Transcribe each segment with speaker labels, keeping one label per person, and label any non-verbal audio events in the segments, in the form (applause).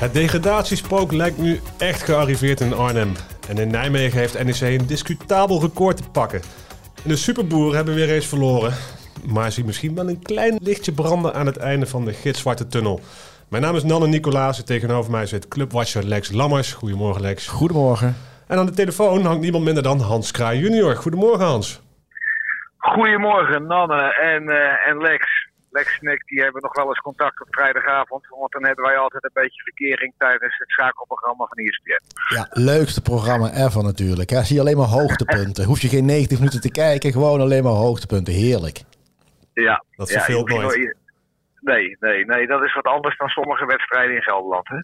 Speaker 1: Het degradatiespook lijkt nu echt gearriveerd in Arnhem. En in Nijmegen heeft NEC een discutabel record te pakken. En de superboeren hebben weer eens verloren. Maar zien misschien wel een klein lichtje branden aan het einde van de gitzwarte tunnel. Mijn naam is Nanne Nicolaas en tegenover mij zit clubwatcher Lex Lammers. Goedemorgen Lex.
Speaker 2: Goedemorgen.
Speaker 1: En aan de telefoon hangt niemand minder dan Hans Kraai junior. Goedemorgen Hans.
Speaker 3: Goedemorgen Nanne en, uh, en Lex. Lex en ik die hebben nog wel eens contact op vrijdagavond. Want dan hebben wij altijd een beetje verkering tijdens het schakelprogramma van ESPN.
Speaker 2: Ja, leukste programma ever natuurlijk. Hè? Zie je alleen maar hoogtepunten. Hoef je geen 90 minuten te kijken, gewoon alleen maar hoogtepunten. Heerlijk.
Speaker 3: Ja.
Speaker 1: Dat verveelt
Speaker 3: ja,
Speaker 1: nooit.
Speaker 3: Nee, nee, nee, dat is wat anders dan sommige wedstrijden in Gelderland. Hè?
Speaker 2: Ja,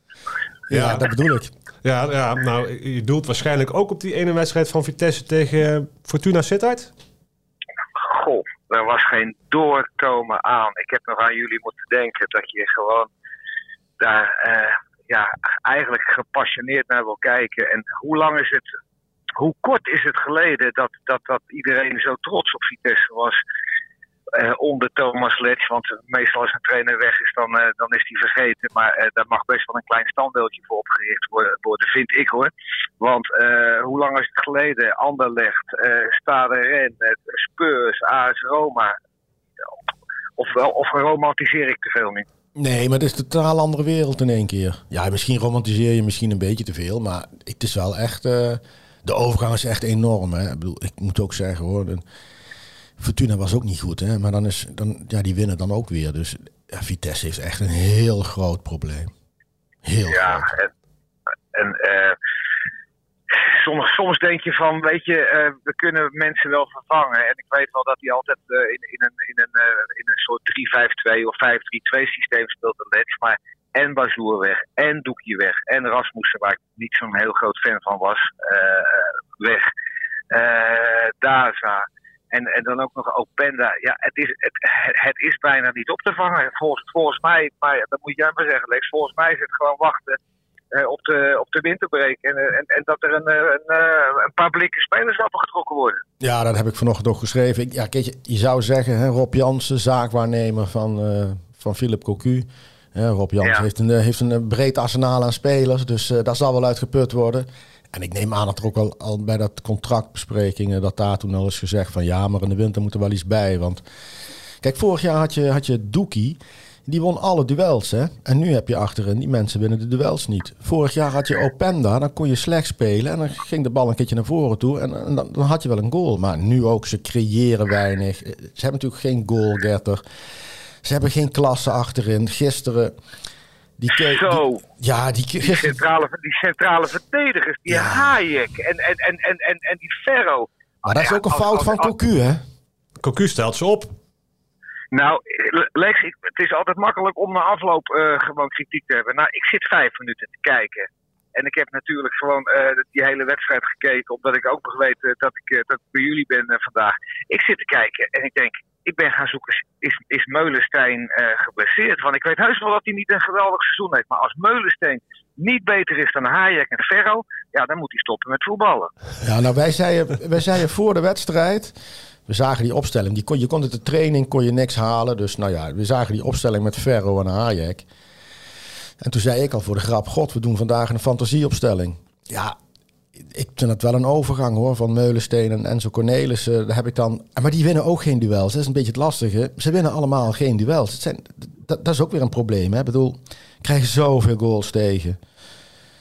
Speaker 2: ja, dat bedoel ik.
Speaker 1: Ja, ja, nou, je doelt waarschijnlijk ook op die ene wedstrijd van Vitesse tegen Fortuna Sittard?
Speaker 3: Goh, er was geen doorkomen aan. Ik heb nog aan jullie moeten denken dat je gewoon daar uh, ja, eigenlijk gepassioneerd naar wil kijken. En hoe lang is het, hoe kort is het geleden dat, dat, dat iedereen zo trots op Vitesse was uh, onder Thomas Letch. Want meestal als een trainer weg is, dan, uh, dan is hij vergeten. Maar uh, daar mag best wel een klein standbeeldje voor opgericht worden, vind ik hoor. Want hoe lang is het geleden? Anderlecht, Stade Rennes, Spurs, AS Roma. Of, of romantiseer ik te veel nu?
Speaker 2: Nee, maar het is een totaal andere wereld in één keer. Ja, misschien romantiseer je misschien een beetje te veel. Maar het is wel echt... de overgang is echt enorm. Hè? Ik, bedoel, ik moet ook zeggen hoor... Fortuna was ook niet goed, hè? maar dan is, dan, ja, die winnen dan ook weer. Dus ja, Vitesse heeft echt een heel groot probleem. Heel
Speaker 3: ja,
Speaker 2: groot.
Speaker 3: En, en uh, soms, soms denk je van, weet je, uh, we kunnen mensen wel vervangen. En ik weet wel dat hij altijd uh, in, in, een, in, een, in een soort 3-5-2 of 5-3-2 systeem speelt, Let's. Maar en Bazoer weg, en Doekje weg, en Rasmussen, waar ik niet zo'n heel groot fan van was, weg. Daza. En, en dan ook nog Openda. Ja, het is, het, het is bijna niet op te vangen. Volgens, volgens mij, maar dat moet jij maar zeggen, Lex. Volgens mij is het gewoon wachten uh, op, de, op de winterbreak. En, en, en dat er een, een, een paar blikken spelers getrokken worden.
Speaker 2: Ja, dat heb ik vanochtend ook geschreven. Ik, ja, kijk, je, je zou zeggen, hè, Rob Jansen, zaakwaarnemer van, uh, van Philip Cocu. Rob Jansen ja. heeft, een, heeft een breed arsenaal aan spelers. Dus uh, daar zal wel uitgeput worden. En ik neem aan dat er ook al, al bij dat contractbesprekingen, dat daar toen al is gezegd van ja, maar in de winter moet er wel iets bij. Want kijk, vorig jaar had je, had je Doekie. Die won alle duels, hè? En nu heb je achterin, die mensen winnen de duels niet. Vorig jaar had je Openda, dan kon je slecht spelen en dan ging de bal een keertje naar voren toe en, dan, dan, had je wel een goal. Maar nu ook, ze creëren weinig. Ze hebben natuurlijk geen goalgetter. Ze hebben geen klasse achterin. Gisteren
Speaker 3: die Zo.
Speaker 2: Ja, die,
Speaker 3: die, centrale, die centrale verdedigers, die ja. Hayek en, en, en, en, en, en die Ferro.
Speaker 2: Maar dat is ook een fout van Cocu, hè?
Speaker 1: Cocu stelt ze op.
Speaker 3: Nou, Lex, ik, het is altijd makkelijk om na afloop uh, gewoon kritiek te hebben. Nou, ik zit vijf minuten te kijken. En ik heb natuurlijk gewoon uh, die hele wedstrijd gekeken, omdat ik ook nog weet uh, dat, ik, dat ik bij jullie ben vandaag. Ik zit te kijken en ik denk, ik ben gaan zoeken, is, is Meulensteen uh, geblesseerd? Want ik weet heus wel dat hij niet een geweldig seizoen heeft. Maar als Meulensteen niet beter is dan Hayek en Ferro, ja, dan moet hij stoppen met voetballen.
Speaker 2: Ja, nou wij zeiden, wij zeiden voor de wedstrijd, we zagen die opstelling. Die kon, je kon het de training kon je niks halen. Dus nou ja, we zagen die opstelling met Ferro en Hayek. En toen zei ik al voor de grap, god, we doen vandaag een fantasieopstelling. Ja, ik vind het wel een overgang hoor, van Meulensteen en Enzo Cornelissen. Daar heb ik dan, maar die winnen ook geen duels. Dat is een beetje het lastige. Ze winnen allemaal geen duels. Het zijn, dat, dat is ook weer een probleem. Hè? Ik bedoel, krijgen zoveel goals tegen.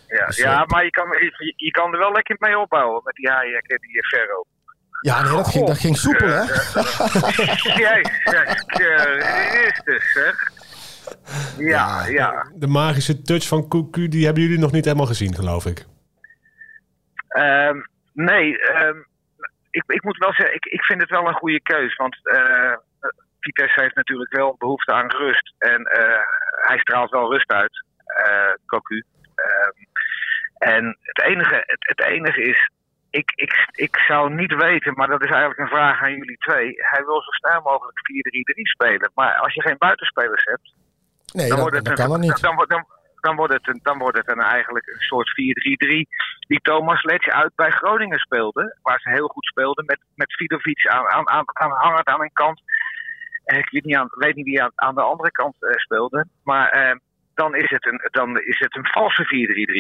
Speaker 3: Ja, dus, ja maar je kan, je, je, kan er wel lekker mee opbouwen met die Hayek en die Ferro.
Speaker 2: Ja, nee, dat, ging, dat ging soepel, hè? (laughs)
Speaker 3: Jezus, zeg. Ja, ja.
Speaker 1: De magische touch van Kuku, die hebben jullie nog niet helemaal gezien, geloof ik.
Speaker 3: Um, nee, um, ik, ik, moet wel zeggen, ik, ik vind het wel een goede keus. Want uh, Vitesse heeft natuurlijk wel behoefte aan rust. En uh, hij straalt wel rust uit, uh, Cocu. Um, en het enige, het, het enige is, ik, ik, ik zou niet weten, maar dat is eigenlijk een vraag aan jullie twee. Hij wil zo snel mogelijk 4-3-3 spelen. Maar als je geen buitenspelers hebt,
Speaker 2: nee, dan, wordt het dat kan niet.
Speaker 3: Dan, dan, dan wordt het, een, dan wordt het een, eigenlijk een soort 4-3-3 die Thomas Letje uit bij Groningen speelde. Waar ze heel goed speelden met, met Vidovic aan, aan, aan, aan hangend aan een kant. ik weet niet, aan, weet niet wie aan, aan de andere kant speelde. Maar dan is het een, dan is het een valse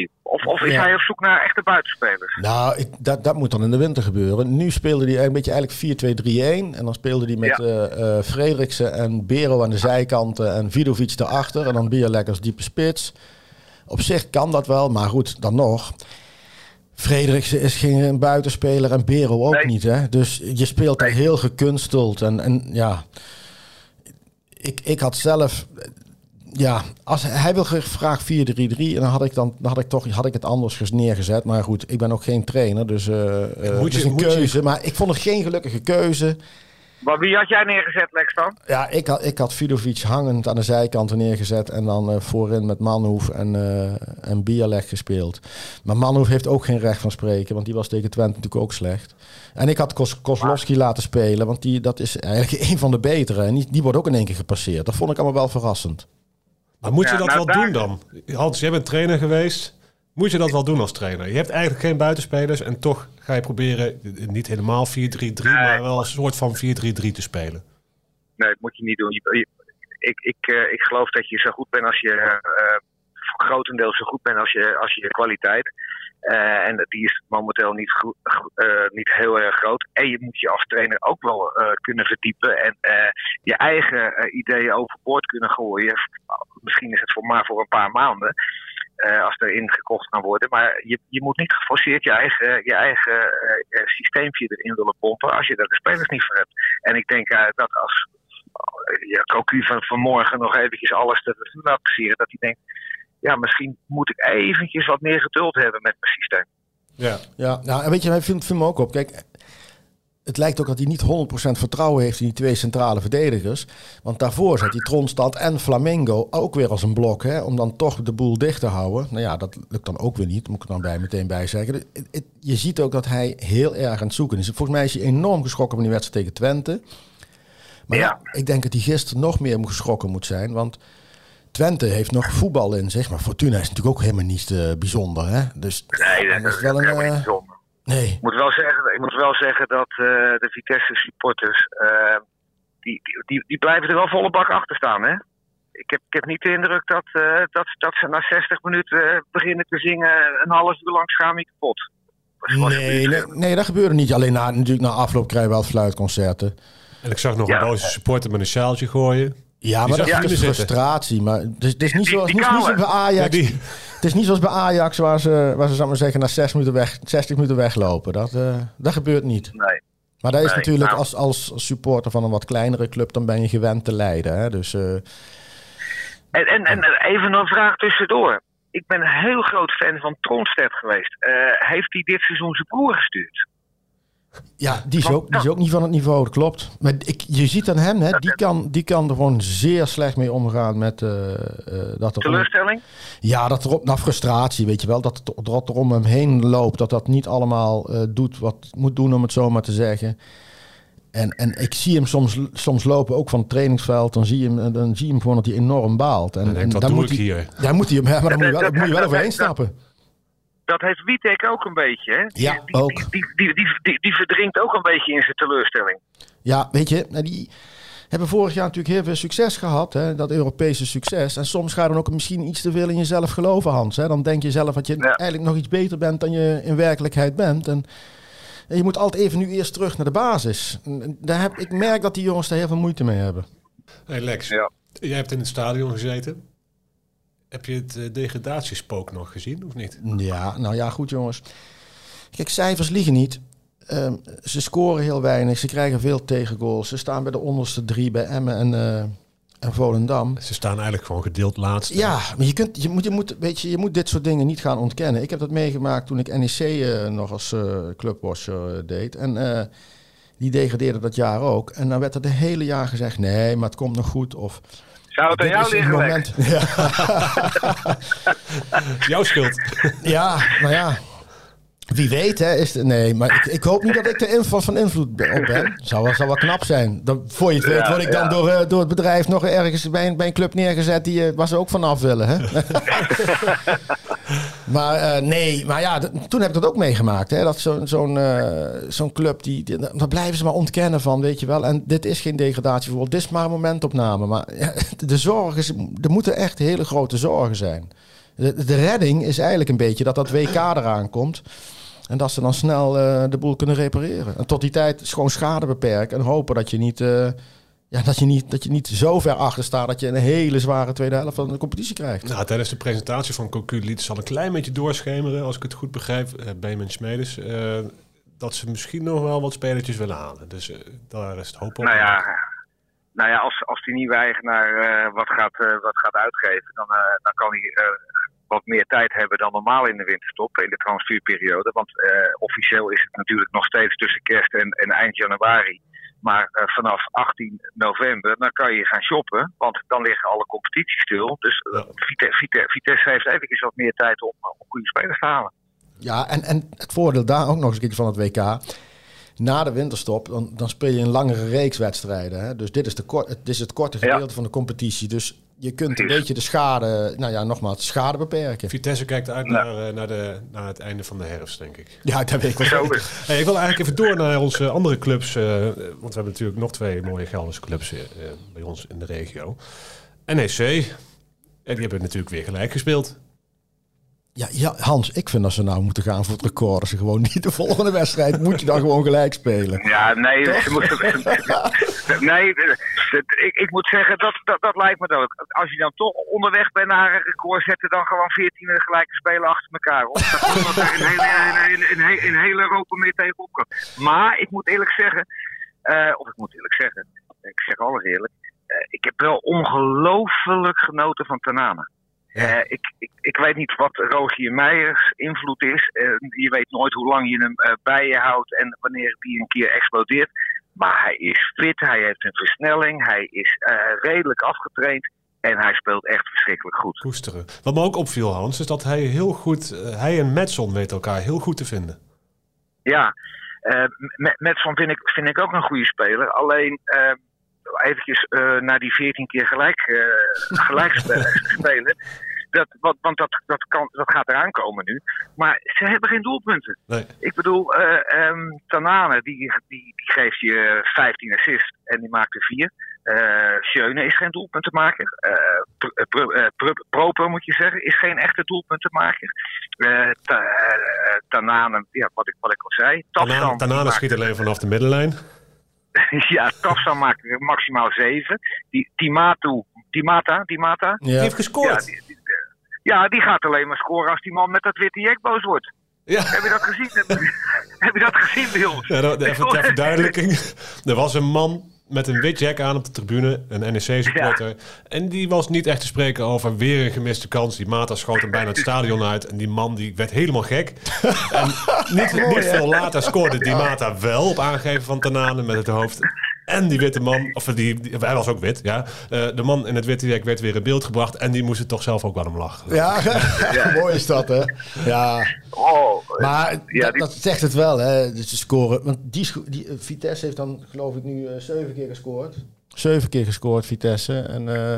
Speaker 3: 4-3-3. Of, of is hij op zoek naar echte buitenspelers?
Speaker 2: Nou, ik, dat, dat moet dan in de winter gebeuren. Nu speelde hij een beetje eigenlijk 4-2-3-1. En dan speelde hij met ja. Frederiksen en Bero aan de zijkanten en Vidovic erachter. En dan Bierlek als diepe spits. Op zich kan dat wel, maar goed, dan nog. Frederiksen is geen buitenspeler en Bero ook niet. Hè? Dus je speelt daar heel gekunsteld. En, en ja, ik, ik had zelf. Ja, als hij wil graag 4-3-3 en dan had ik dan, had ik toch had ik het anders neergezet. Maar goed, ik ben ook geen trainer, dus uh, moet je, is een keuze. Je... Maar ik vond het geen gelukkige keuze.
Speaker 3: Maar wie had jij neergezet, Lex, dan?
Speaker 2: Ja, ik had, ik had Vidovic hangend aan de zijkanten neergezet. En dan uh, voorin met Manhoef en, uh, en gespeeld. Maar Manhoef heeft ook geen recht van spreken. Want die was tegen Twente natuurlijk ook slecht. En ik had Kos Kozlowski laten spelen. Want die, dat is eigenlijk (laughs) een van de betere. En die, die wordt ook in één keer gepasseerd. Dat vond ik allemaal wel verrassend.
Speaker 1: Maar moet je dat nou, wel doen dan? Hans, jij bent trainer geweest moet je dat wel doen als trainer. Je hebt eigenlijk geen buitenspelers en toch ga je proberen niet helemaal 4-3-3, maar wel een soort van 4-3-3 te spelen.
Speaker 3: Nee, dat moet je niet doen. ik, ik, uh, ik geloof dat je zo goed bent als je uh, grotendeels zo goed bent als je, als je kwaliteit. Uh, en die is momenteel niet, goed, niet heel erg groot. En je moet je als trainer ook wel kunnen verdiepen en je eigen ideeën overboord kunnen gooien. Misschien is het voor maar voor een paar maanden. Uh, als er ingekocht kan worden. Maar je, je moet niet geforceerd je eigen, je eigen uh, systeempje erin willen pompen als je daar de spelers niet voor hebt. En ik denk uh, dat als ja, Cocu van vanmorgen nog eventjes alles te laat passeren, dat hij denkt, ja, misschien moet ik eventjes wat meer geduld hebben met mijn systeem.
Speaker 2: Ja, ja nou, en weet je, hij vindt, vindt me ook op. Kijk, het lijkt ook dat hij niet 100% vertrouwen heeft in die twee centrale verdedigers. Want daarvoor zat hij Tronstad en Flamengo ook weer als een blok. Hè, om dan toch de boel dicht te houden. Nou ja, dat lukt dan ook weer niet. Moet ik er dan bij meteen bij zeggen. je ziet ook dat hij heel erg aan het zoeken is. Volgens mij is hij enorm geschrokken van die wedstrijd tegen Twente. Maar ja. ik denk dat hij gisteren nog meer geschrokken moet zijn. Want Twente heeft nog voetbal in zich. Maar Fortuna is natuurlijk ook helemaal niet uh, bijzonder. Hè? Dus
Speaker 3: nee, dat is wel een. Uh, Nee. Ik moet wel zeggen, ik moet wel zeggen dat uh, de Vitesse supporters, uh, die, die, die blijven er wel volle bak achter staan. Hè? Ik, heb, ik heb niet de indruk dat, uh, dat, dat ze na 60 minuten beginnen te zingen een half uur lang schaam je kapot.
Speaker 2: Nee, nee, nee, dat gebeurde niet. Alleen na, natuurlijk na afloop krijg je wel fluitconcerten.
Speaker 1: En ik zag nog een boze supporter met een sjaaltje gooien.
Speaker 2: Ja, maar dat is frustratie. Maar het is, het is niet, zoals, niet, niet zoals bij Ajax. Het is niet zoals bij Ajax waar ze, waar ze maar zeggen, na 6 minuten weg, 60 minuten weglopen. Dat, uh, dat gebeurt niet. Nee. Maar dat is natuurlijk nou. als, als supporter van een wat kleinere club, dan ben je gewend te leiden. Hè? Dus, uh,
Speaker 3: en, en, en even een vraag tussendoor. Ik ben een heel groot fan van Tronstedt geweest. Uh, heeft hij dit seizoen zijn broer gestuurd?
Speaker 2: Ja, die is, ook, die is ook niet van het niveau, dat klopt. Maar ik, je ziet aan hem, hè, die, kan, die kan er gewoon zeer slecht mee omgaan met... Uh, dat
Speaker 3: er Teleurstelling?
Speaker 2: ja, dat er op, nou, frustratie, weet je wel. Dat, dat er om hem heen loopt, dat dat niet allemaal uh, doet wat moet doen, om het zo maar te zeggen. En, en ik zie hem soms, soms lopen, ook van het trainingsveld. Dan zie je hem, dan zie je hem gewoon dat hij enorm baalt. En,
Speaker 1: en, dan moet hij,
Speaker 2: hier? Ja, moet hij, (laughs) maar dan moet je wel, moet je wel (laughs) overheen stappen
Speaker 3: dat heeft Witek ook een beetje. Hè?
Speaker 2: Die, ja,
Speaker 3: die, ook. Die, die, die, die, verdrinkt ook een beetje in zijn teleurstelling.
Speaker 2: Ja, weet je, nou, die hebben vorig jaar natuurlijk heel veel succes gehad. Hè? Dat Europese succes. En soms ga je dan ook misschien iets te veel in jezelf geloven, Hans. Hè? Dan denk je zelf dat je eigenlijk nog iets beter bent dan je in werkelijkheid bent. En, je moet altijd even nu eerst terug naar de basis. Daar heb, ik merk dat die jongens daar heel veel moeite mee hebben.
Speaker 1: Hey Lex, ja. jij hebt in het stadion gezeten. Heb je het uh, degradatiespook nog gezien of niet?
Speaker 2: Ja, nou ja, goed jongens. Kijk, cijfers liegen niet. Uh, ze scoren heel weinig, ze krijgen veel tegengoals. Ze staan bij de onderste drie bij Emmen en, uh, en Volendam.
Speaker 1: Ze staan eigenlijk gewoon gedeeld laatst.
Speaker 2: Ja, maar je, kunt, je, moet, je, moet, weet je, je moet dit soort dingen niet gaan ontkennen. Ik heb dat meegemaakt toen ik NEC uh, nog als uh, clubwasher deed. En die degradeerde dat jaar ook. En dan werd er de hele jaar gezegd, nee, maar het komt nog goed. Of
Speaker 3: zou het aan jou liggen? Moment, ja. (laughs)
Speaker 1: Jouw schuld.
Speaker 2: ja, nou ja. Wie weet, hè? Is nee, maar ik, ik, hoop niet dat ik de invloed van invloed op ben. (laughs) Zou wel, zou wel knap zijn. Dan, voor je het weet, word ik dan door, uh, door het bedrijf nog ergens bij een, bij een club neergezet die uh, waar ze ook vanaf willen. Hè? (laughs) Maar nee, maar ja, toen heb ik dat ook meegemaakt. Hè? Dat zo'n zo'n zo'n club, die, die, daar blijven ze maar ontkennen van, weet je wel. En dit is geen degradatievoetbal, dit is maar een momentopname. Maar (laughs) de zorgen, er moeten echt hele grote zorgen zijn. De, de redding is eigenlijk een beetje dat dat WK eraan komt. En dat ze dan snel uh, de boel kunnen repareren. En tot die tijd gewoon schade beperken. En hopen dat je niet, uh, ja, dat je niet, dat je niet zo ver achter staat dat je een hele zware tweede helft van de competitie krijgt.
Speaker 1: Nou, tijdens de presentatie van Cocu liet ze al een klein beetje doorschemeren, als ik het goed begrijp, uh, Benjamin Smedes. dat ze misschien nog wel wat spelertjes willen halen. Dus daar is het hoop op.
Speaker 3: Nou ja, nou ja als, als die nieuwe eigenaar wat, gaat, wat gaat uitgeven, dan, dan kan hij wat meer tijd hebben dan normaal in de winterstop, in de transferperiode. Want uh, officieel is het natuurlijk nog steeds tussen kerst en, en eind januari. Maar uh, vanaf 18 november, dan kan je gaan shoppen, want dan liggen alle competities stil. Dus uh, Vitesse, Vitesse, Vitesse, heeft eventjes wat meer tijd om, om goede spelers te halen.
Speaker 2: Ja, en, en het voordeel daar ook nog eens een keer van het WK na de winterstop, dan, dan speel je een langere reeks wedstrijden. Hè? Dus dit is, de kort, het is het korte gedeelte van de competitie. Dus je kunt een beetje de schade, nou ja, nogmaals, schade beperken.
Speaker 1: Vitesse kijkt uit naar, eh, naar, de, naar het einde van de herfst, denk ik.
Speaker 2: Ja, dat weet ik wel.
Speaker 1: Hey, ik wil eigenlijk even door naar onze andere clubs. Uh, want we hebben natuurlijk nog twee mooie Gelderse clubs uh, bij ons in de regio. NEC, en die hebben natuurlijk weer gelijk gespeeld.
Speaker 2: Ja, ja, Hans, ik vind dat ze nou moeten gaan voor het record. Als ze gewoon niet de volgende wedstrijd moet je dan gewoon gelijk spelen.
Speaker 3: Ja, nee, ze moeten, (laughs) nee ik, ik moet zeggen, dat, dat, dat lijkt me ook. Als je dan toch onderweg bent naar een record, zetten dan gewoon 14 gelijke spelen achter elkaar. Op. Dat er in, hele, in, in, in hele Europa mee tegenop kan. Maar ik moet eerlijk zeggen, uh, of ik moet eerlijk zeggen, ik zeg alles eerlijk. Uh, ik heb wel ongelooflijk genoten van Tanana. Uh, ik, ik, ik, weet niet wat Rogier Meijers invloed is. Uh, je weet nooit hoe lang je hem uh, bij je houdt en wanneer hij een keer explodeert. Maar hij is fit, hij heeft een versnelling, hij is redelijk afgetraind. En hij speelt echt verschrikkelijk goed.
Speaker 1: Koesteren. Wat me ook opviel, Hans, is dat hij heel goed, hij en Metson weten elkaar heel goed te vinden.
Speaker 3: Ja, Metson vind ik, vind ik ook een goede speler. Alleen eventjes uh, naar die 14 keer gelijk, (laughs) uh, gelijk spelen. Dat, wat, want dat, dat, kan, dat gaat eraan komen nu. Maar ze hebben geen doelpunten.
Speaker 1: Nee.
Speaker 3: Ik bedoel, uh, um, Tanane die, die, die geeft je 15 assists en die maakt er 4. Uh, Schöne is geen doelpuntenmaker. Uh, Proper moet je zeggen, is geen echte doelpuntenmaker. Uh, ta, Tanane, ja, wat ik, wat ik al zei.
Speaker 1: Tanane, Tanane schiet alleen vanaf de middenlijn. (laughs)
Speaker 3: ja, Tafsan maakt maximaal 7. Die Timatu, Timata, Timata.
Speaker 1: Ja. Die heeft gescoord.
Speaker 3: Ja die, die, ja, die gaat alleen maar scoren als die man met dat witte jek boos wordt. Ja. Heb je dat gezien? (laughs) heb, je dat gezien bij ons?
Speaker 1: Ja, dat, even ter verduidelijking. (laughs) Er was een man met een wit jack aan op de tribune, een NEC-supporter. En die was niet echt te spreken over weer een gemiste kans. Die Mata schoot hem bijna het stadion uit. En die man die werd helemaal gek. en niet, (laughs) niet veel later scoorde die Mata wel op aangeven van Tanane met het hoofd. En die witte man, of die, hij was ook wit, ja. Uh, de man in het witte werk werd weer in beeld gebracht. En die moest er toch zelf ook wel om lachen.
Speaker 2: Ja, (laughs) ja. mooi is dat, hè? Ja. Oh, maar ja, dat, zegt het wel, hè? Dus de scoren. Want die, die, Vitesse heeft dan, geloof ik, nu uh, zeven keer gescoord. Zeven keer gescoord, Vitesse. En, uh,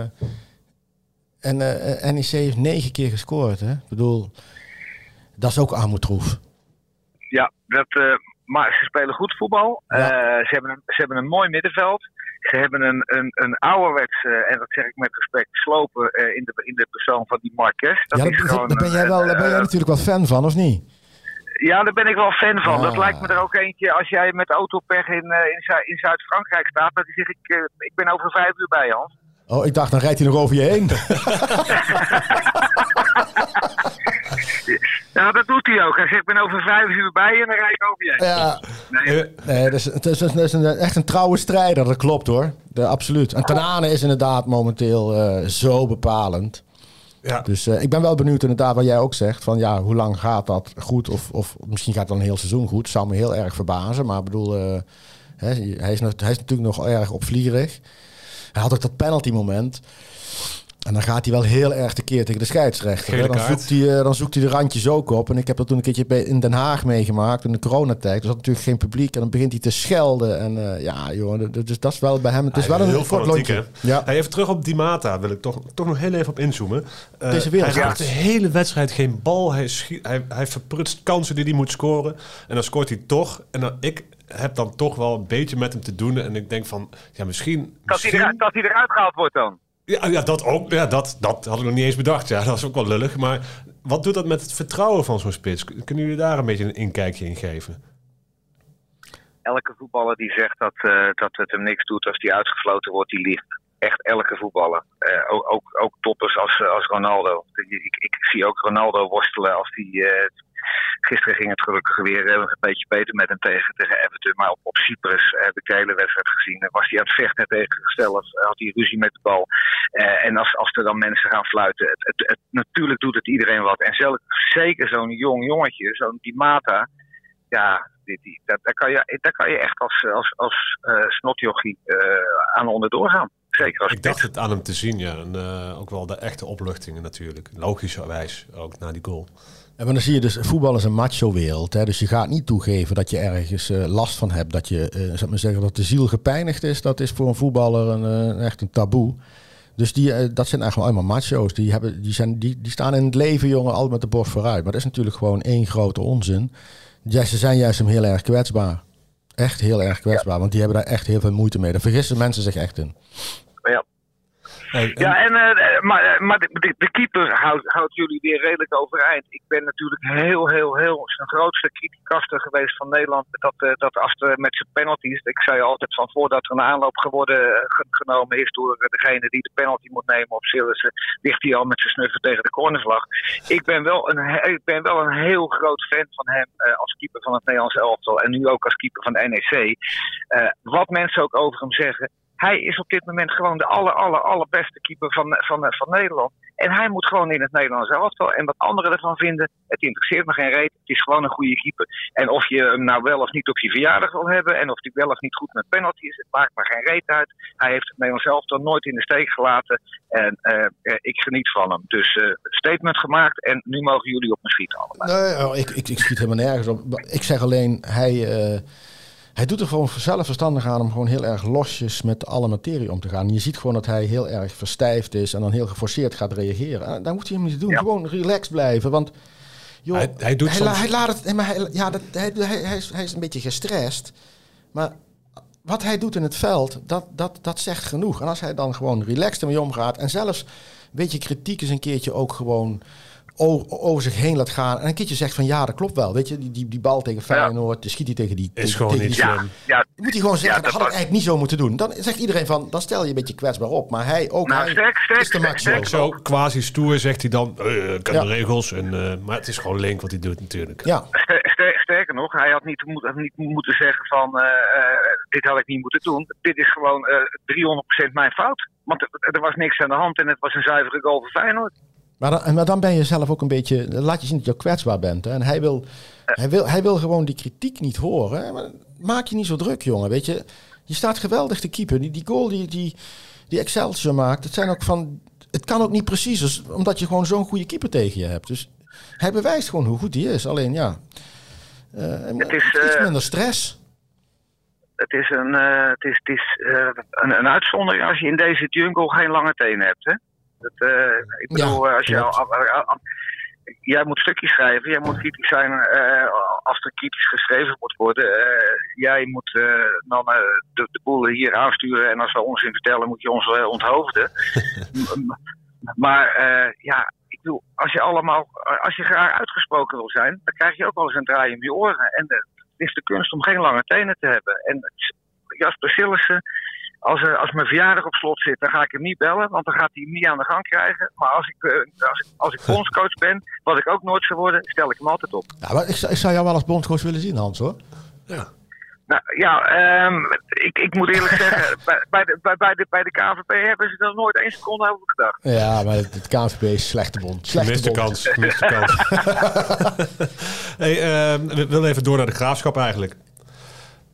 Speaker 2: en NEC heeft negen keer gescoord, hè? Ik bedoel, dat is ook armoedroef.
Speaker 3: Ja, dat maar ze spelen goed voetbal. Ja. Uh, ze, hebben een, ze hebben een mooi middenveld. Ze hebben een, een, een ouderwets, uh, en dat zeg ik met respect, slopen uh, in, de, in de persoon van die Marques.
Speaker 2: Dat ja, is dat, gewoon, daar ben jij, wel, daar ben jij natuurlijk wel fan van, of niet?
Speaker 3: Ja, daar ben ik wel fan van. Ja. Dat lijkt me er ook eentje als jij met autopech in, in, in Zuid-Frankrijk staat. Dat hij zegt, ik, ik ben over vijf uur bij, Hans.
Speaker 2: Oh, ik dacht, dan rijdt hij nog over je heen. (laughs)
Speaker 3: Ja, dat doet hij ook. Hij zegt, ik ben over vijf uur bij je en dan rijd ik over je.
Speaker 2: Ja. Nee, nee dat is, het is, het is een, echt een trouwe strijder, dat klopt hoor. De, absoluut. En Tanane is inderdaad momenteel uh, zo bepalend. Ja. Dus uh, ik ben wel benieuwd inderdaad wat jij ook zegt. Van ja, hoe lang gaat dat goed? Of, of misschien gaat het dan een heel seizoen goed. Zou me heel erg verbazen. Maar ik bedoel, uh, hij, is, hij is natuurlijk nog erg opvliegerig. Hij had ook dat penalty moment. En dan gaat hij wel heel erg tekeer tegen de scheidsrechter. Dan zoekt, hij, eh, dan zoekt hij de randjes ook op. En ik heb dat toen een keertje in Den Haag meegemaakt in de coronatijd. Er zat natuurlijk geen publiek. En dan begint hij te schelden. En eh, ja, joh, dat, dat is, dat is wel bij hem. Het is
Speaker 1: Hij
Speaker 2: wel een
Speaker 1: heel
Speaker 2: kort
Speaker 1: fanatiek,
Speaker 2: lontje.
Speaker 1: hè?
Speaker 2: Ja.
Speaker 1: Hey, even terug op Di Mata wil ik toch, toch nog heel even op inzoomen. Eh,
Speaker 2: Deze
Speaker 1: hij raakt de hele wedstrijd geen bal. Hij, schiet, hij, hij verprutst kansen die hij moet scoren. En dan scoort hij toch. En dan, ik heb dan toch wel een beetje met hem te doen. En ik denk van, ja, misschien...
Speaker 3: Dat hij,
Speaker 1: misschien
Speaker 3: eruit, dat hij eruit gehaald wordt dan.
Speaker 1: Ja, ja, dat ook. Ja, dat, dat had ik nog niet eens bedacht. Ja, (laughs) dat is ook wel lullig. Maar wat doet dat met het vertrouwen van zo'n spits? Kunnen jullie daar een beetje een inkijkje in geven?
Speaker 3: Elke voetballer die zegt dat, eh, dat het hem niks doet als hij uitgefloten wordt, die liegt. Echt elke voetballer. Eh, ook, ook, ook toppers als, eh, als Ronaldo. Ik, ik, ik zie ook Ronaldo worstelen als die... eh, gisteren ging het gelukkig weer eh, een beetje beter met hem tegen, tegen Everton. Maar op, Cyprus heb ik de hele wedstrijd gezien. Dan Was hij aan het vechten tegen zichzelf. Had hij ruzie met de bal. Eh, en als, als er dan mensen gaan fluiten. Het, het, natuurlijk doet het iedereen wat. En zeker zo'n jong jongetje, zo'n die Mata. Ja, die, dat, daar, kan je, kan je echt als, als, als eh snotjochie eh, aan onderdoor gaan. Zeker als
Speaker 1: Ik dacht het aan hem te zien, ja. En eh, ook wel de echte opluchtingen natuurlijk. Logischerwijs ook na die goal.
Speaker 2: En maar dan zie je dus, voetbal is een macho-wereld. Hè? Dus je gaat niet toegeven dat je ergens eh, last van hebt. Dat je, eh zou ik maar zeggen, dat de ziel gepijnigd is. Dat is voor een voetballer een, eh, echt een taboe. Dus die, dat zijn eigenlijk allemaal macho's. Die, hebben, die, zijn, die, die staan in het leven, jongen, altijd met de borst vooruit. Maar dat is natuurlijk gewoon één grote onzin. Ja, ze zijn juist hem heel erg kwetsbaar. Echt heel erg kwetsbaar. Want die hebben daar echt heel veel moeite mee. Daar vergissen mensen zich echt in.
Speaker 3: Ja.
Speaker 1: Hey, en-
Speaker 3: Ja, en, eh, maar, eh, maar de, de, de keeper houdt, houdt jullie weer redelijk overeind. Ik ben natuurlijk heel, heel, heel zijn grootste criticaster geweest van Nederland. Dat, eh, dat als met zijn penalties, ik zei altijd van voordat er een aanloop geworden, eh, ge- genomen is door eh, degene die de penalty moet nemen op Sillissen, ligt hij al met zijn snuffen tegen de cornervlag. Ik ben wel een, ik ben wel een heel groot fan van hem eh, als keeper van het Nederlands elftal en nu ook als keeper van de NEC. Eh, wat mensen ook over hem zeggen, hij is op dit moment gewoon de aller, aller, allerbeste keeper van, van, van Nederland. En hij moet gewoon in het Nederlands elftal. En wat anderen ervan vinden, het interesseert me geen reet. Het is gewoon een goede keeper. En of je hem nou wel of niet op je verjaardag wil hebben. En of hij wel of niet goed met penalty is. Het maakt me geen reet uit. Hij heeft het Nederlands elftal nooit in de steek gelaten. En eh, eh, ik geniet van hem. Dus eh, statement gemaakt. En nu mogen jullie op me schieten allemaal.
Speaker 2: Nee, oh, ik, ik, ik schiet helemaal nergens op. Ik zeg alleen, hij, hij doet er gewoon zelf verstandig aan om gewoon heel erg losjes met alle materie om te gaan. Je ziet gewoon dat hij heel erg verstijfd is en dan heel geforceerd gaat reageren. En daar moet hij hem niet doen.
Speaker 3: Ja.
Speaker 2: Gewoon relaxed blijven. Want joh,
Speaker 1: Hij- hij doet soms-
Speaker 2: hij laat het. Maar hij, ja, dat, hij, hij, is, hij is een beetje gestrest. Maar wat hij doet in het veld, dat, dat, dat zegt genoeg. En als hij dan gewoon relaxed ermee omgaat en zelfs een beetje kritiek is een keertje ook gewoon over zich heen laat gaan. En een keertje zegt van ja, dat klopt wel. Weet je, die, die, die bal tegen Feyenoord, die schiet hij tegen die...
Speaker 1: Is
Speaker 2: tegen,
Speaker 1: gewoon
Speaker 2: tegen
Speaker 1: niet
Speaker 2: die-
Speaker 3: Ja, ja,
Speaker 2: moet hij gewoon zeggen,
Speaker 3: Ja,
Speaker 2: dat had ik eigenlijk niet zo moeten doen. Dan zegt iedereen van, dan stel je een beetje kwetsbaar op. Maar hij ook,
Speaker 3: Nou,
Speaker 2: hij
Speaker 3: sterk, sterk,
Speaker 2: is de
Speaker 3: sterk.
Speaker 1: Zo quasi stoer zegt hij dan, eh, ik
Speaker 2: Ja.
Speaker 1: de regels. En, eh, maar het is gewoon link wat hij doet natuurlijk.
Speaker 2: Ja,
Speaker 3: Ster- ster- Sterker nog, hij had niet, moet, niet moeten zeggen van eh, eh, dit had ik niet moeten doen. Dit is gewoon eh 300% mijn fout. Want er, er was niks aan de hand en het was een zuivere goal voor Feyenoord.
Speaker 2: Maar dan, en- maar dan ben je zelf ook een beetje... dan Laat je zien dat je kwetsbaar bent. Hè? En hij wil, hij, wil, hij wil gewoon die kritiek niet horen. Hè? Maar maak je niet zo druk, jongen. Weet je, je staat geweldig te keeper. Die, die goal die, die, die Excelsior maakt, het zijn ook van... Het kan ook niet precies, dus- omdat je gewoon zo'n goede keeper tegen je hebt. Dus hij bewijst gewoon hoe goed hij is. Alleen ja, eh,
Speaker 3: Het is,
Speaker 2: iets
Speaker 3: eh,
Speaker 2: minder stress.
Speaker 3: Het is, een, eh, het is, het is een, een uitzondering als je in deze jungle geen lange tenen hebt. Hè? Dat, eh, ik bedoel,
Speaker 2: Ja,
Speaker 3: eh, als je al- jij moet stukjes schrijven, jij moet kritisch zijn eh, als er kritisch geschreven moet worden. Jij moet dan de, de boel hier aansturen en als we onzin vertellen moet je ons onthoofden. (laughs) Maar ja, ik bedoel, als je allemaal, als je graag uitgesproken wil zijn, dan krijg je ook wel eens een draai om je oren. En het is de kunst om geen lange tenen te hebben. En Jasper Sillissen, als, er, als mijn verjaardag op slot zit, dan ga ik hem niet bellen, want dan gaat hij hem niet aan de gang krijgen. Maar als ik, eh, als ik, als ik (laughs) bondscoach ben, wat ik ook nooit zou worden, stel ik hem altijd op.
Speaker 2: Ja, maar ik, zou- ik zou jou wel als bondscoach willen zien, Hans, hoor.
Speaker 1: Ja.
Speaker 3: Nou ja, ehm, ik, ik moet eerlijk (laughs) zeggen, bij, bij, de, bij, bij, de, bij de KVP hebben ze er nooit één seconde over gedacht.
Speaker 2: Ja, maar het, het KNVB is slechte bond. Slechte bond.
Speaker 1: kans. Gemiste kans. (laughs) hey, eh, we willen even door naar de graafschap eigenlijk.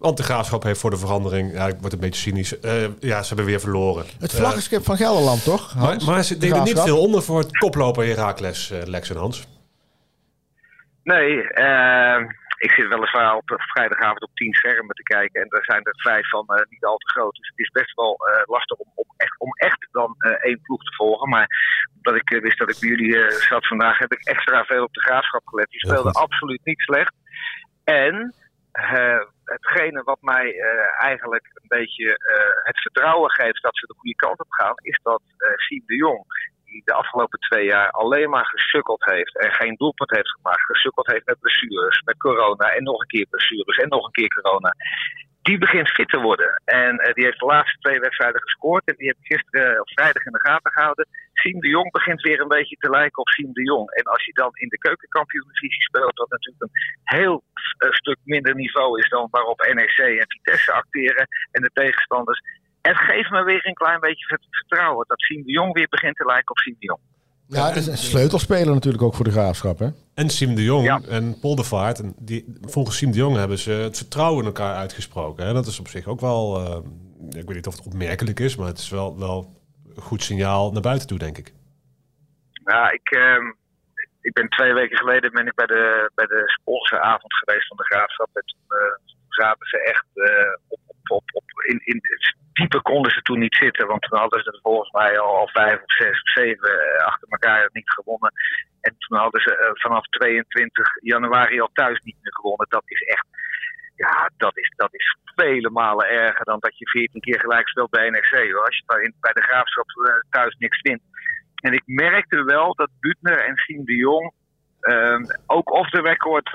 Speaker 1: Want de graafschap heeft voor de verandering, ja, ik word een beetje cynisch, uh, ja, ze hebben weer verloren.
Speaker 2: Het vlaggenschip van Gelderland, toch?
Speaker 1: Hans? Maar, maar ze deden niet veel onder voor het koploper Herakles, uh, Lex en Hans.
Speaker 3: Nee, uh, ik zit weliswaar op vrijdagavond op tien schermen te kijken. En daar zijn er vijf van uh, niet al te groot. Dus het is best wel uh, lastig om, om, echt, om echt dan uh, één ploeg te volgen. Maar omdat ik wist dat ik bij jullie zat vandaag, heb ik extra veel op de graafschap gelet. Die speelde absoluut niet slecht. En hetgene wat mij eigenlijk een beetje het vertrouwen geeft dat ze de goede kant op gaan, is dat Siem de Jong die de afgelopen twee jaar alleen maar gesukkeld heeft en geen doelpunt heeft gemaakt, gesukkeld heeft met blessures, met corona en nog een keer blessures en nog een keer corona. Die begint fit te worden. En uh, die heeft de laatste twee wedstrijden gescoord. En die heb ik gisteren op vrijdag in de gaten gehouden. Siem de Jong begint weer een beetje te lijken op Siem de Jong. En als je dan in de keukenkampioen-divisie speelt, wat natuurlijk een heel uh, stuk minder niveau is dan waarop NEC en Vitesse acteren en de tegenstanders het geeft me weer een klein beetje vertrouwen. Dat Siem de Jong weer begint te lijken op Siem de Jong.
Speaker 2: Ja, het is een sleutelspeler natuurlijk ook voor de graafschap. Hè?
Speaker 1: En Siem de Jong en Poldervaart. En die, volgens Siem de Jong hebben ze het vertrouwen in elkaar uitgesproken. Hè? Dat is op zich ook wel. Uh, ik weet niet of het opmerkelijk is, maar het is wel, wel een goed signaal naar buiten toe, denk ik.
Speaker 3: Ja, ik, uh, ik ben twee weken geleden ben ik bij de, bij de sponsoravond geweest van de graafschap. En toen uh, zaten ze echt op, op, in, in dieper konden ze toen niet zitten. Want toen hadden ze volgens mij al, al vijf of zes of zeven uh, achter elkaar niet gewonnen. En toen hadden ze uh, vanaf 22 januari al thuis niet meer gewonnen. Dat is echt. Ja, dat is, dat is vele malen erger dan dat je 14 keer gelijk speelt bij NEC. Als je bij, bij de graafschap uh, thuis niks wint. En ik merkte wel dat Butner en Siem de Jong Um, ook off the record,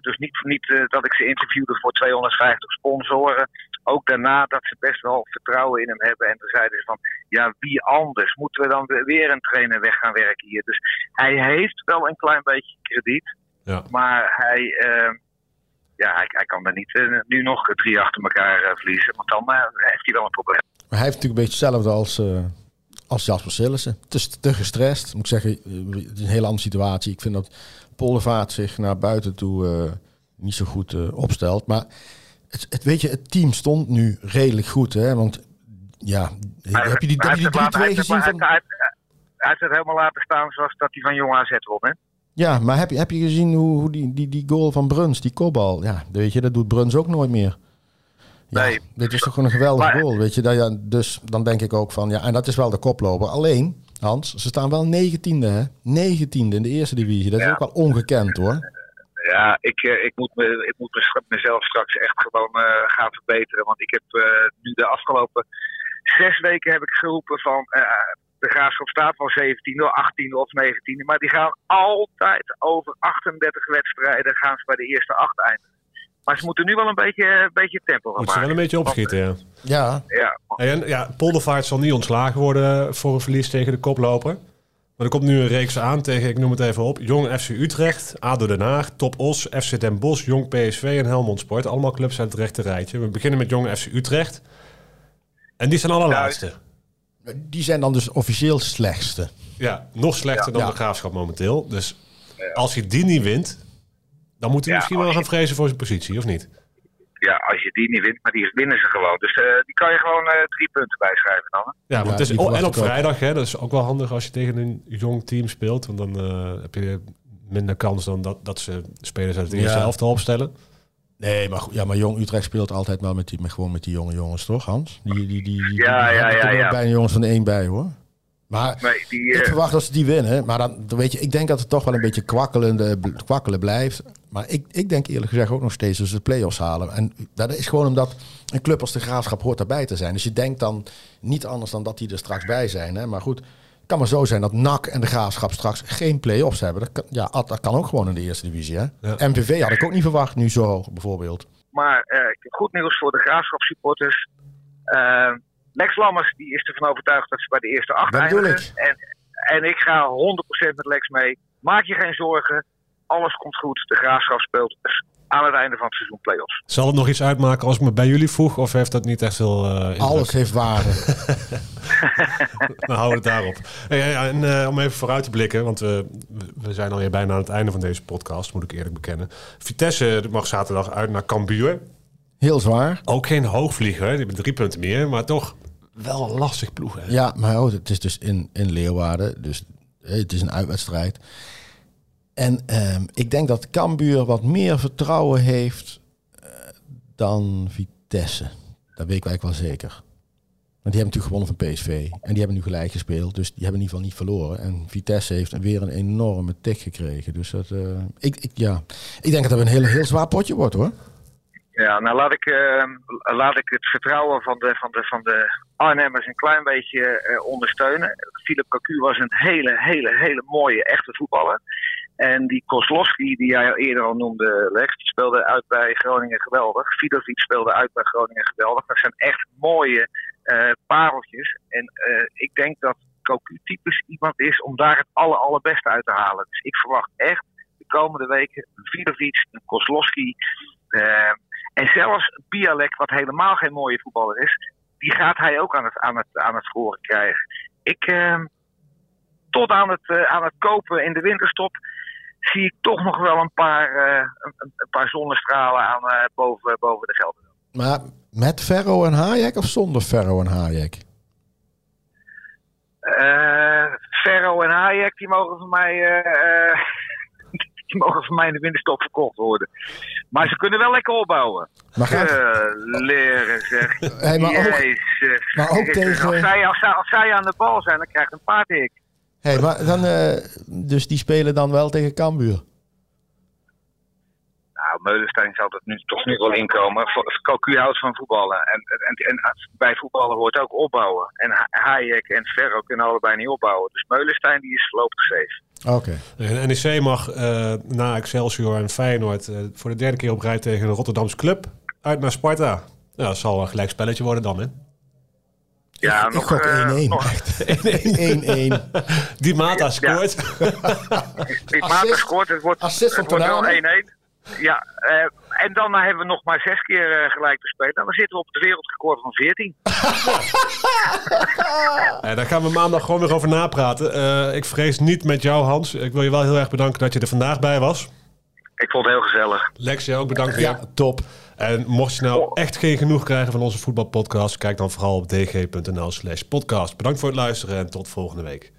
Speaker 3: dus niet, niet dat ik ze interviewde voor 250 sponsoren. Ook daarna dat ze best wel vertrouwen in hem hebben. En toen zeiden ze van, ja, wie anders? Moeten we dan weer een trainer weg gaan werken hier? Dus hij heeft wel een klein beetje krediet. Ja. Maar hij, uh, ja, hij, hij, kan er niet uh, nu nog drie achter elkaar verliezen. Want dan heeft hij wel een probleem.
Speaker 2: Maar hij heeft natuurlijk een beetje hetzelfde als als Jasper Sillissen. Het is te gestrest. Moet ik zeggen, het is een hele andere situatie. Ik vind dat Poldervaart zich naar buiten toe uh, niet zo goed uh, opstelt. Maar het, het, weet je, het team stond nu redelijk goed. Hè? Want ja,
Speaker 3: hij, heb je die, heb je die 3-2 gezien? Van... Hij, heeft het helemaal laten staan zoals dat hij van Jong AZ won, hè?
Speaker 2: Ja, maar heb je, heb je gezien hoe, hoe die, die, die goal van Bruns, die kopbal, ja, weet je, dat doet Bruns ook nooit meer. Ja, nee. Dit is toch gewoon een geweldige goal, weet je. Dat, ja, dus dan denk ik ook van, ja, en dat is wel de koploper. Alleen, Hans, ze staan wel negentiende, hè? Negentiende in de eerste divisie. Dat is ook wel ongekend, hoor.
Speaker 3: Ja, ik, eh, ik, moet, me, ik moet mezelf straks echt gewoon uh, gaan verbeteren. Want ik heb uh, nu de afgelopen zes weken heb ik geroepen van... Uh, de graafschap staat van 17 of 18 of 19. Maar die gaan altijd over 38 wedstrijden gaan ze bij de eerste acht eindigen. Maar ze moeten nu wel een beetje, een beetje tempo gaan
Speaker 1: Moet ze wel een beetje opschieten, ja.
Speaker 2: Ja.
Speaker 3: ja.
Speaker 1: En, ja, Poldervaart zal niet ontslagen worden voor een verlies tegen de koploper. Maar er komt nu een reeks aan tegen, ik noem het even op, Jong FC Utrecht, ADO Den Haag, Top Os, FC Den Bosch, Jong PSV en Helmond Sport. Allemaal clubs uit het rechte rijtje. We beginnen met Jong FC Utrecht. En die zijn allerlaatste.
Speaker 2: Die zijn dan dus officieel slechtste.
Speaker 1: Ja, nog slechter dan de Graafschap momenteel. Dus als hij die niet wint, dan moet hij misschien wel gaan vrezen voor zijn positie, of niet?
Speaker 3: Ja, als je die niet wint, maar die winnen ze gewoon. Dus uh, die kan je gewoon uh, drie punten bijschrijven dan. Hè?
Speaker 1: Ja, want het is, oh, en op vrijdag, hè, dat is ook wel handig als je tegen een jong team speelt. Want dan uh, heb je minder kans dan dat, dat ze spelers uit het eerste ja. elftal opstellen.
Speaker 2: Nee, maar, ja, maar Jong Utrecht speelt altijd wel met die, met, gewoon met die jonge jongens, toch Hans? Die, die, die, die,
Speaker 3: ja,
Speaker 2: die,
Speaker 3: ja, ja, ja.
Speaker 2: bijna jongens van één bij, hoor. Maar nee, die, ik verwacht dat ze die winnen. Maar dan, weet je, ik denk dat het toch wel een beetje kwakkelende, kwakkelen blijft. Maar ik, ik denk eerlijk gezegd ook nog steeds dat ze de play-offs halen. En dat is gewoon omdat een club als de Graafschap hoort daarbij te zijn. Dus je denkt dan niet anders dan dat die er straks bij zijn. Hè? Maar goed, het kan maar zo zijn dat NAC en de Graafschap straks geen play-offs hebben. Dat kan, ja, dat kan ook gewoon in de eerste divisie. Hè? Ja. MVV had ik ook niet verwacht, nu zo hoog bijvoorbeeld.
Speaker 3: Maar uh, goed nieuws voor de Graafschap supporters. Uh, Lex Lammers die is ervan overtuigd dat ze bij de eerste acht eindigen. En, en ik ga 100% met Lex mee. Maak je geen zorgen. Alles komt goed. De graafschap speelt aan het einde van het seizoen play-offs.
Speaker 1: Zal het nog iets uitmaken als ik me bij jullie vroeg? Of heeft dat niet echt veel uh,
Speaker 2: Alles heeft waarde. (laughs)
Speaker 1: Dan houden we het daarop. Ja, ja, en uh, om even vooruit te blikken, want we, we zijn alweer bijna aan het einde van deze podcast, moet ik eerlijk bekennen. Vitesse mag zaterdag uit naar Cambuur.
Speaker 2: Heel zwaar.
Speaker 1: Ook geen hoogvlieger, die hebben drie punten meer, maar toch wel een lastig ploeg. Hè?
Speaker 2: Ja, maar oh, het is dus in, in Leeuwarden, dus eh, het is een uitwedstrijd. En ehm, ik denk dat Cambuur wat meer vertrouwen heeft eh, dan Vitesse. Dat weet ik eigenlijk wel zeker. Want die hebben natuurlijk gewonnen van PSV. En die hebben nu gelijk gespeeld. Dus die hebben in ieder geval niet verloren. En Vitesse heeft weer een enorme tik gekregen. Dus dat, eh, ik, ik, ja. ik denk dat het een heel, heel zwaar potje wordt hoor.
Speaker 3: Ja, nou laat ik, uh, laat ik het vertrouwen van de, van de, van de Arnhemmers een klein beetje uh, ondersteunen. Philip Cocu was een hele, hele, hele mooie echte voetballer. En die Kozlowski, die jij eerder al noemde, Lex, speelde uit bij Groningen geweldig. Vidovic speelde uit bij Groningen geweldig. Dat zijn echt mooie uh, pareltjes. En ik denk dat Cocu typisch iemand is om daar het aller, allerbeste uit te halen. Dus ik verwacht echt de komende weken een Vidovic, een Kozlowski... En zelfs Bialek, wat helemaal geen mooie voetballer is, die gaat hij ook aan het, aan het, aan het scoren krijgen. Ik, tot aan het, aan het kopen in de winterstop zie ik toch nog wel een paar, uh, een, een, paar zonnestralen aan, boven, boven de Gelder.
Speaker 2: Maar met Ferro en Hayek of zonder Ferro en Hayek?
Speaker 3: Ferro en Hayek die mogen van mij (laughs) die mogen van mij in de winterstop verkocht worden. Maar ze kunnen wel lekker opbouwen.
Speaker 2: Maar gaat...
Speaker 3: Uh, leren zeg.
Speaker 2: Hey, maar ook tegen...
Speaker 3: Als zij, als, zij, als zij aan de bal zijn, dan krijgt een paardhik.
Speaker 2: Hey, maar dan, uh, dus die spelen dan wel tegen Cambuur?
Speaker 3: Nou, Meulenstein zal er nu toch nu wel inkomen. Cocu houdt van voetballen. En, en, en, bij voetballen hoort ook opbouwen. En Hayek en Ferro kunnen allebei niet opbouwen. Dus Meulenstein die is voorlopig safe.
Speaker 2: Oké.
Speaker 1: Okay. En NEC mag uh, na Excelsior en Feyenoord uh, voor de derde keer op rij tegen de Rotterdamse club uit naar Sparta. Nou, dat zal een gelijk spelletje worden dan, hè?
Speaker 3: Ja,
Speaker 2: ik,
Speaker 3: nog,
Speaker 2: ik
Speaker 3: uh,
Speaker 2: 1-1.
Speaker 1: Die Mata scoort.
Speaker 3: Ja. (laughs) Die Mata scoort. Het wordt,
Speaker 2: assist
Speaker 3: het wordt wel 1-1. Ja, uh, en dan hebben we nog maar zes keer uh, gelijk te spelen. En dan zitten we op het wereldrecord van 14. (laughs)
Speaker 1: ja, daar gaan we maandag gewoon weer over napraten. Uh, ik vrees niet met jou, Hans. Ik wil je wel heel erg bedanken dat je er vandaag bij was.
Speaker 3: Ik vond het heel gezellig.
Speaker 1: Lex, jij ook bedankt weer.
Speaker 2: Ja, top.
Speaker 1: En mocht je nou echt geen genoeg krijgen van onze voetbalpodcast... kijk dan vooral op dg.nl slash podcast. Bedankt voor het luisteren en tot volgende week.